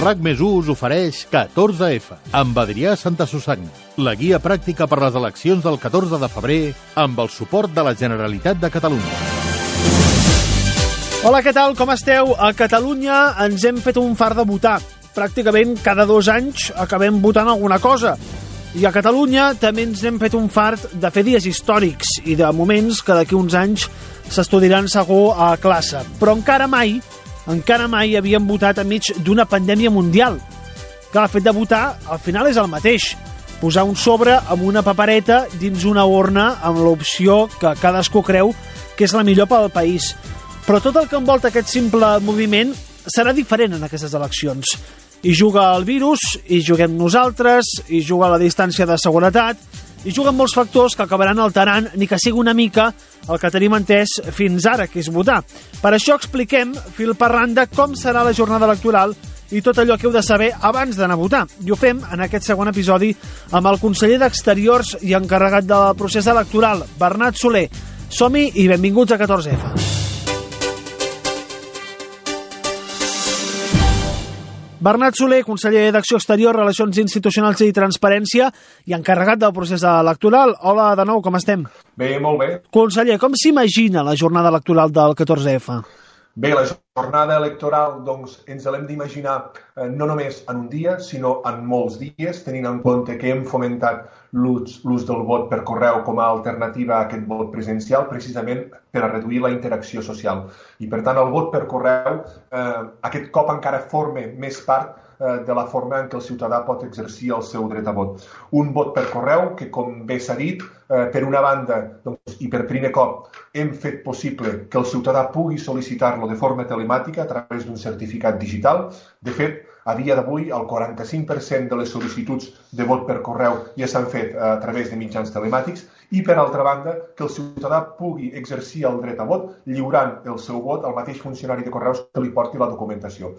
RAC més 1 us ofereix 14F amb Adrià Santa Susanna, la guia pràctica per les eleccions del 14 de febrer amb el suport de la Generalitat de Catalunya. Hola, què tal? Com esteu? A Catalunya ens hem fet un far de votar. Pràcticament cada dos anys acabem votant alguna cosa. I a Catalunya també ens hem fet un fart de fer dies històrics i de moments que d'aquí uns anys s'estudiaran segur a classe. Però encara mai encara mai havien votat enmig d'una pandèmia mundial. Que el fet de votar, al final, és el mateix. Posar un sobre amb una papereta dins una urna amb l'opció que cadascú creu que és la millor pel país. Però tot el que envolta aquest simple moviment serà diferent en aquestes eleccions. Hi juga el virus, hi juguem nosaltres, hi juga la distància de seguretat, i juguen molts factors que acabaran alterant ni que sigui una mica el que tenim entès fins ara, que és votar. Per això expliquem, fil per randa, com serà la jornada electoral i tot allò que heu de saber abans d'anar a votar. I ho fem en aquest segon episodi amb el conseller d'Exteriors i encarregat del procés electoral, Bernat Soler. Som-hi i benvinguts a 14F. Bernat Soler, conseller d'Acció Exterior, Relacions Institucionals i Transparència i encarregat del procés electoral. Hola de nou, com estem? Bé, molt bé. Conseller, com s'imagina la jornada electoral del 14F? Bé, la jornada electoral doncs, ens l'hem d'imaginar eh, no només en un dia, sinó en molts dies, tenint en compte que hem fomentat l'ús del vot per correu com a alternativa a aquest vot presencial, precisament per a reduir la interacció social. I, per tant, el vot per correu eh, aquest cop encara forma més part de la forma en què el ciutadà pot exercir el seu dret a vot. Un vot per correu que, com bé s'ha dit, eh, per una banda, doncs, i per primer cop, hem fet possible que el ciutadà pugui sol·licitar-lo de forma telemàtica a través d'un certificat digital. De fet, a dia d'avui, el 45% de les sol·licituds de vot per correu ja s'han fet eh, a través de mitjans telemàtics i, per altra banda, que el ciutadà pugui exercir el dret a vot lliurant el seu vot al mateix funcionari de correus que li porti la documentació.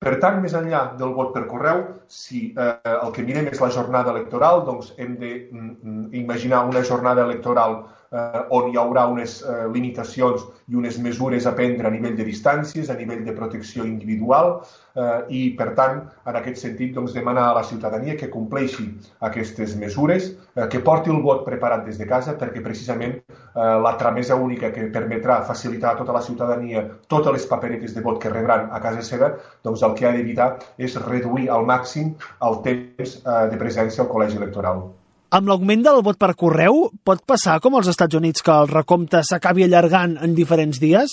Per tant, més enllà del vot per correu, si eh, el que mirem és la jornada electoral, doncs hem d'imaginar mm, una jornada electoral on hi haurà unes eh, limitacions i unes mesures a prendre a nivell de distàncies, a nivell de protecció individual eh, i, per tant, en aquest sentit, doncs, demanar a la ciutadania que compleixi aquestes mesures, eh, que porti el vot preparat des de casa perquè precisament eh, la tramesa única que permetrà facilitar a tota la ciutadania totes les paperetes de vot que rebran a casa seva, doncs el que ha d'evitar és reduir al màxim el temps eh, de presència al col·legi electoral. Amb l'augment del vot per correu, pot passar com als Estats Units que el recompte s'acabi allargant en diferents dies?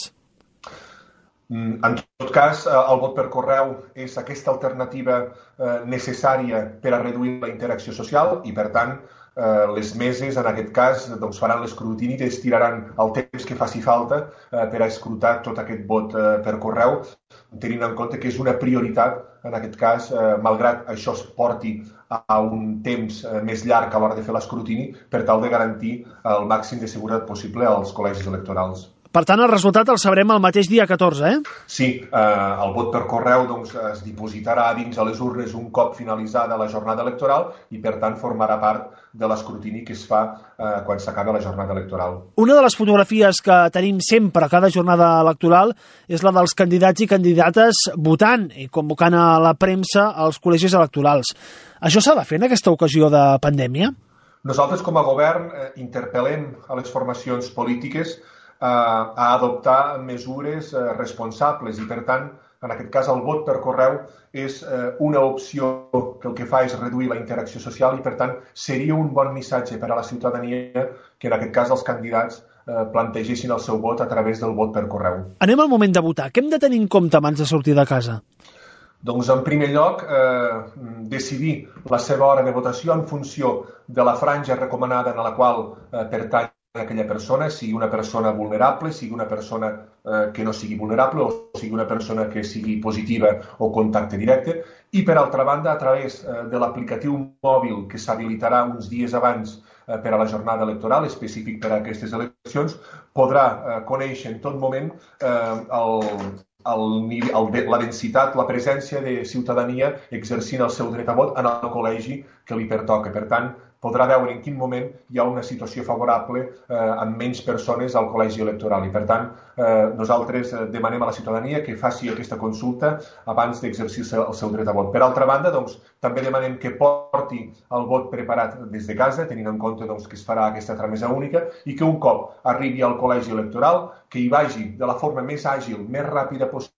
Mm, en tot cas, eh, el vot per correu és aquesta alternativa eh, necessària per a reduir la interacció social i, per tant, eh, les meses, en aquest cas, doncs faran l'escrutini i estiraran el temps que faci falta per a escrutar tot aquest vot per correu, tenint en compte que és una prioritat, en aquest cas, malgrat això es porti a un temps eh, més llarg a l'hora de fer l'escrutini per tal de garantir el màxim de seguretat possible als col·legis electorals. Per tant, el resultat el sabrem el mateix dia 14, eh? Sí, eh, el vot per correu doncs, es dipositarà dins a les urnes un cop finalitzada la jornada electoral i, per tant, formarà part de l'escrutini que es fa eh, quan s'acaba la jornada electoral. Una de les fotografies que tenim sempre a cada jornada electoral és la dels candidats i candidates votant i convocant a la premsa als col·legis electorals. Això s'ha de fer en aquesta ocasió de pandèmia? Nosaltres, com a govern, eh, interpel·lem a les formacions polítiques a adoptar mesures eh, responsables i, per tant, en aquest cas, el vot per correu és eh, una opció que el que fa és reduir la interacció social i, per tant, seria un bon missatge per a la ciutadania que, en aquest cas, els candidats eh, plantegessin el seu vot a través del vot per correu. Anem al moment de votar. Què hem de tenir en compte abans de sortir de casa? Doncs, en primer lloc, eh, decidir la seva hora de votació en funció de la franja recomanada en la qual eh, pertany aquella persona, sigui una persona vulnerable, sigui una persona eh, que no sigui vulnerable o sigui una persona que sigui positiva o contacte directe i, per altra banda, a través eh, de l'aplicatiu mòbil que s'habilitarà uns dies abans eh, per a la jornada electoral, específic per a aquestes eleccions, podrà eh, conèixer en tot moment eh, el, el, el, la densitat, la presència de ciutadania exercint el seu dret a vot en el col·legi que li pertoca. Per tant, podrà veure en quin moment hi ha una situació favorable eh, amb menys persones al col·legi electoral. I, per tant, eh, nosaltres eh, demanem a la ciutadania que faci aquesta consulta abans d'exercir el seu dret a vot. Per altra banda, doncs, també demanem que porti el vot preparat des de casa, tenint en compte doncs, que es farà aquesta tramesa única, i que un cop arribi al col·legi electoral, que hi vagi de la forma més àgil, més ràpida possible,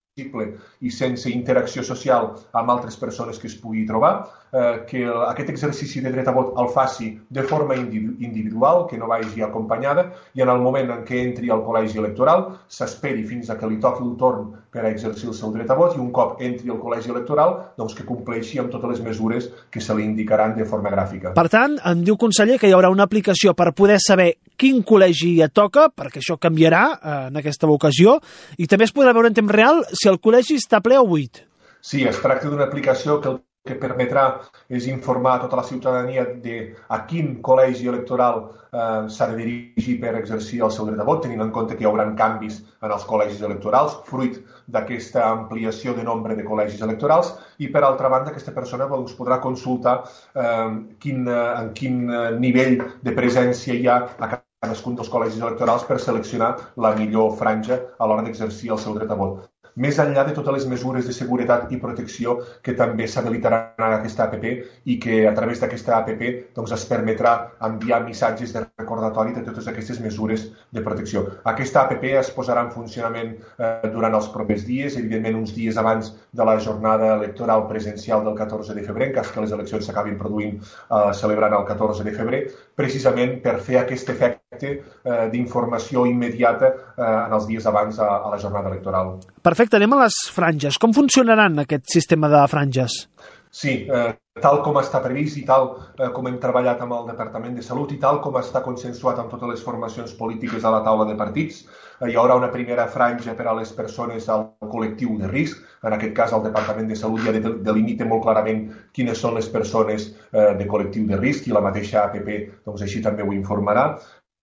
i sense interacció social amb altres persones que es pugui trobar, eh, que aquest exercici de dret a vot el faci de forma individual, que no vagi acompanyada, i en el moment en què entri al col·legi electoral s'esperi fins a que li toqui el torn per a exercir el seu dret a vot i un cop entri al col·legi electoral doncs que compleixi amb totes les mesures que se li indicaran de forma gràfica. Per tant, em diu conseller que hi haurà una aplicació per poder saber quin col·legi et toca, perquè això canviarà eh, en aquesta ocasió, i també es podrà veure en temps real si el col·legi està ple o buit. Sí, es tracta d'una aplicació que el que permetrà és informar tota la ciutadania de a quin col·legi electoral eh, s'ha de dirigir per exercir el seu dret a vot, tenint en compte que hi haurà canvis en els col·legis electorals, fruit d'aquesta ampliació de nombre de col·legis electorals, i per altra banda aquesta persona doncs, podrà consultar eh, quin, eh, en quin eh, nivell de presència hi ha a cadascun dels col·legis electorals per seleccionar la millor franja a l'hora d'exercir el seu dret a vot més enllà de totes les mesures de seguretat i protecció que també s'habilitaran en aquesta APP i que a través d'aquesta APP doncs, es permetrà enviar missatges de recordatori de totes aquestes mesures de protecció. Aquesta APP es posarà en funcionament eh, durant els propers dies, evidentment uns dies abans de la jornada electoral presencial del 14 de febrer, en cas que les eleccions s'acabin produint eh, celebrant el 14 de febrer, precisament per fer aquest efecte eh, d'informació immediata eh, en els dies abans a, a la jornada electoral. Perfecte, anem a les franges. Com funcionaran aquest sistema de franges? Sí, eh, tal com està previst i tal eh, com hem treballat amb el Departament de Salut i tal com està consensuat amb totes les formacions polítiques a la taula de partits, eh, hi haurà una primera franja per a les persones al col·lectiu de risc. En aquest cas, el Departament de Salut ja delimita molt clarament quines són les persones eh, de col·lectiu de risc i la mateixa APP doncs, així també ho informarà.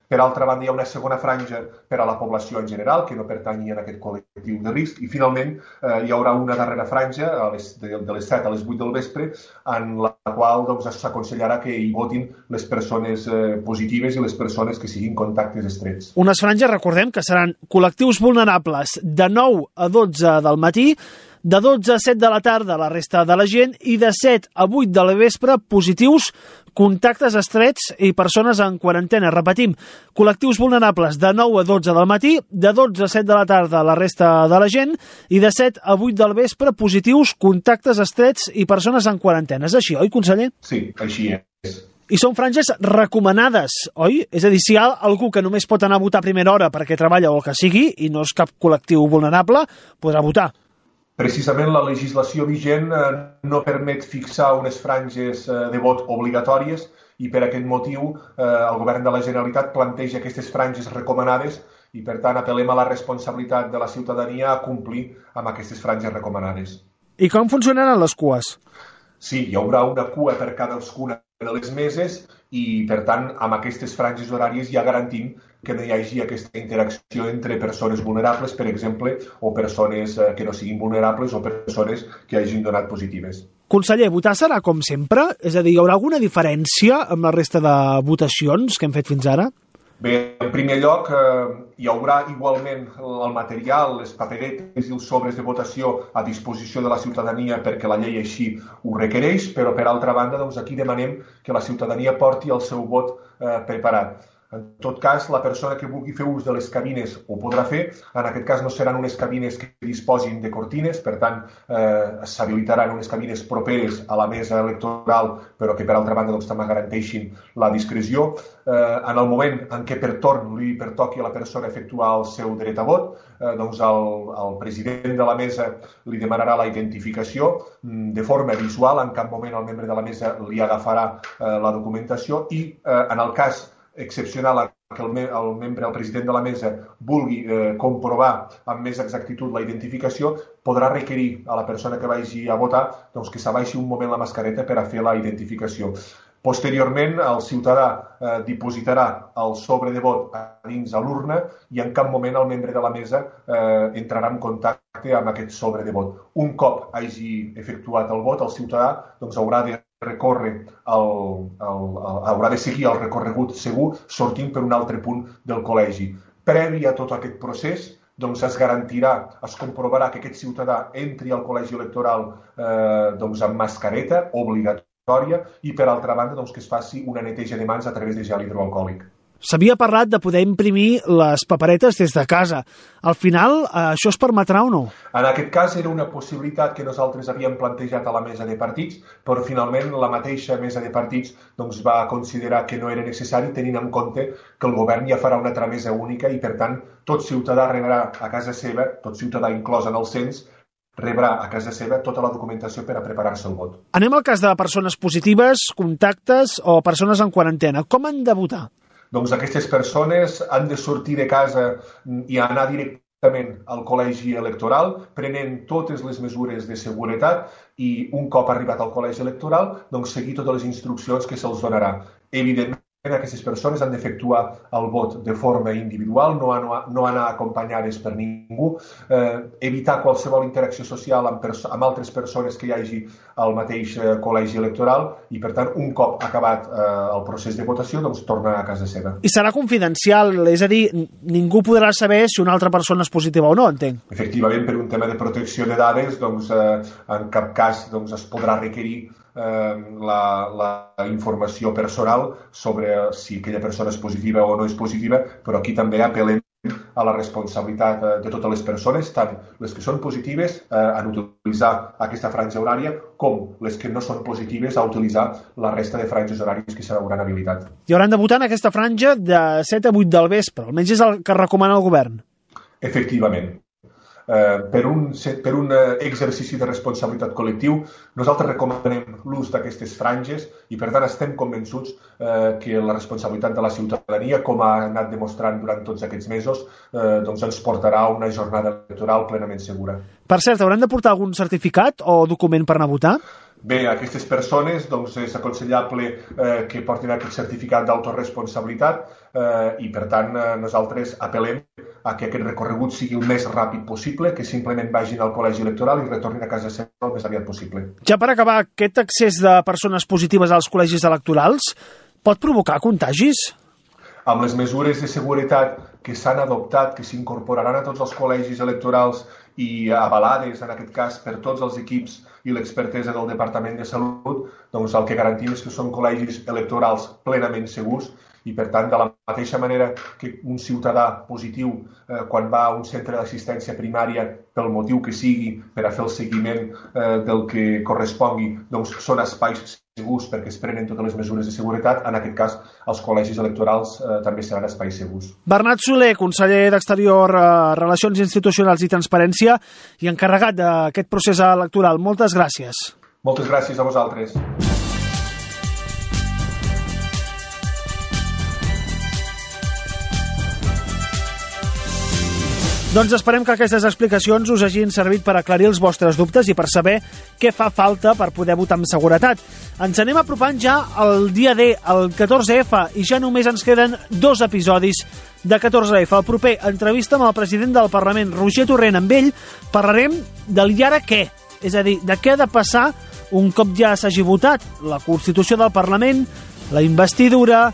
Per altra banda, hi ha una segona franja per a la població en general, que no pertanyi a aquest col·lectiu de risc. I, finalment, eh, hi haurà una darrera franja a les, de, de les 7 a les 8 del vespre, en la qual doncs, s'aconsellarà que hi votin les persones eh, positives i les persones que siguin contactes estrets. Unes franges, recordem, que seran col·lectius vulnerables de 9 a 12 del matí, de 12 a 7 de la tarda la resta de la gent i de 7 a 8 de la vespre positius contactes estrets i persones en quarantena. Repetim, col·lectius vulnerables de 9 a 12 del matí, de 12 a 7 de la tarda la resta de la gent i de 7 a 8 del vespre positius, contactes estrets i persones en quarantena. És així, oi, conseller? Sí, així és. I són franges recomanades, oi? És a dir, si hi ha algú que només pot anar a votar a primera hora perquè treballa o el que sigui i no és cap col·lectiu vulnerable, podrà votar. Precisament la legislació vigent eh, no permet fixar unes franges eh, de vot obligatòries i per aquest motiu eh, el govern de la Generalitat planteja aquestes franges recomanades i per tant apel·lem a la responsabilitat de la ciutadania a complir amb aquestes franges recomanades. I com funcionaran les cues? Sí, hi haurà una cua per cadascuna de les meses i, per tant, amb aquestes franges horàries ja garantim que no hi hagi aquesta interacció entre persones vulnerables, per exemple, o persones eh, que no siguin vulnerables o persones que hagin donat positives. Conseller, votar serà com sempre? És a dir, hi haurà alguna diferència amb la resta de votacions que hem fet fins ara? Bé, en primer lloc, eh, hi haurà igualment el material, les paperetes i els sobres de votació a disposició de la ciutadania perquè la llei així ho requereix, però per altra banda, doncs aquí demanem que la ciutadania porti el seu vot eh, preparat. En tot cas, la persona que vulgui fer ús de les cabines ho podrà fer. En aquest cas no seran unes cabines que disposin de cortines, per tant, eh, s'habilitaran unes cabines properes a la mesa electoral, però que per altra banda doncs, també garanteixin la discreció. Eh, en el moment en què per torn li pertoqui a la persona efectuar el seu dret a vot, eh, doncs el, el president de la mesa li demanarà la identificació mm, de forma visual, en cap moment el membre de la mesa li agafarà eh, la documentació i eh, en el cas excepcional que el, me el membre, el president de la mesa, vulgui eh, comprovar amb més exactitud la identificació, podrà requerir a la persona que vagi a votar doncs, que s'abaixi un moment la mascareta per a fer la identificació. Posteriorment, el ciutadà eh, dipositarà el sobre de vot a dins a l'urna i en cap moment el membre de la mesa eh, entrarà en contacte amb aquest sobre de vot. Un cop hagi efectuat el vot, el ciutadà doncs, haurà de recórrer el, el, el, haurà de seguir el recorregut segur sortint per un altre punt del col·legi. Previ a tot aquest procés, doncs es garantirà, es comprovarà que aquest ciutadà entri al col·legi electoral eh, doncs amb mascareta obligatòria i, per altra banda, doncs, que es faci una neteja de mans a través de gel hidroalcohòlic. S'havia parlat de poder imprimir les paperetes des de casa. Al final, eh, això es permetrà o no? En aquest cas era una possibilitat que nosaltres havíem plantejat a la mesa de partits, però finalment la mateixa mesa de partits doncs, va considerar que no era necessari tenint en compte que el govern ja farà una tramesa única i, per tant, tot ciutadà rebrà a casa seva, tot ciutadà inclòs en el cens, rebrà a casa seva tota la documentació per a preparar-se el vot. Anem al cas de persones positives, contactes o persones en quarantena. Com han de votar? Doncs aquestes persones han de sortir de casa i anar directament al col·legi electoral, prenent totes les mesures de seguretat i un cop arribat al col·legi electoral, doncs seguir totes les instruccions que se'ls donarà. Evidentment, aquestes persones han d'efectuar el vot de forma individual, no, no, no anar acompanyades per ningú, eh, evitar qualsevol interacció social amb, amb altres persones que hi hagi al mateix eh, col·legi electoral i, per tant, un cop acabat eh, el procés de votació, doncs torna a casa seva. I serà confidencial, és a dir, ningú podrà saber si una altra persona és positiva o no, entenc. Efectivament, per un tema de protecció de dades, doncs, eh, en cap cas doncs, es podrà requerir la, la informació personal sobre si aquella persona és positiva o no és positiva, però aquí també apel·lem a la responsabilitat eh, de totes les persones, tant les que són positives eh, en utilitzar aquesta franja horària com les que no són positives a utilitzar la resta de franges horàries que s'hauran habilitat. I hauran de votar en aquesta franja de 7 a 8 del vespre, almenys és el que recomana el govern. Efectivament eh, per, un, per un eh, exercici de responsabilitat col·lectiu, nosaltres recomanem l'ús d'aquestes franges i, per tant, estem convençuts eh, que la responsabilitat de la ciutadania, com ha anat demostrant durant tots aquests mesos, eh, doncs ens portarà a una jornada electoral plenament segura. Per cert, hauran de portar algun certificat o document per anar a votar? Bé, aquestes persones doncs, és aconsellable eh, que portin aquest certificat d'autoresponsabilitat eh, i, per tant, eh, nosaltres apel·lem a que aquest recorregut sigui el més ràpid possible, que simplement vagin al col·legi electoral i retornin a casa seva el més aviat possible. Ja per acabar, aquest accés de persones positives als col·legis electorals pot provocar contagis? Amb les mesures de seguretat que s'han adoptat, que s'incorporaran a tots els col·legis electorals i avalades, en aquest cas, per tots els equips i l'expertesa del Departament de Salut, doncs el que garantim és que són col·legis electorals plenament segurs i, per tant, de la mateixa manera que un ciutadà positiu, eh, quan va a un centre d'assistència primària, pel motiu que sigui, per a fer el seguiment eh, del que correspongui, doncs són espais segurs perquè es prenen totes les mesures de seguretat. En aquest cas, els col·legis electorals eh, també seran espais segurs. Bernat Soler, conseller d'Exterior, eh, Relacions Institucionals i Transparència i encarregat d'aquest procés electoral. Moltes gràcies. Moltes gràcies a vosaltres. Doncs esperem que aquestes explicacions us hagin servit per aclarir els vostres dubtes i per saber què fa falta per poder votar amb seguretat. Ens anem apropant ja al dia D, el 14F, i ja només ens queden dos episodis de 14F. El proper, entrevista amb el president del Parlament, Roger Torrent. Amb ell parlarem del i ara què, és a dir, de què ha de passar un cop ja s'hagi votat la Constitució del Parlament, la investidura,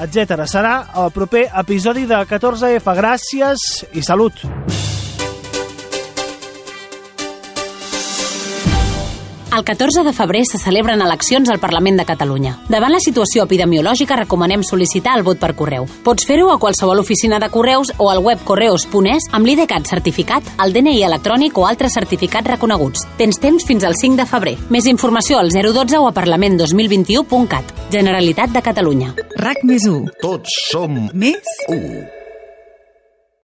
etc. Serà el proper episodi de 14F. Gràcies i salut! El 14 de febrer se celebren eleccions al Parlament de Catalunya. Davant la situació epidemiològica recomanem sol·licitar el vot per correu. Pots fer-ho a qualsevol oficina de correus o al web correus.es amb l'IDCAT certificat, el DNI electrònic o altres certificats reconeguts. Tens temps fins al 5 de febrer. Més informació al 012 o a parlament2021.cat. Generalitat de Catalunya. RAC més 1. Tots som Més u.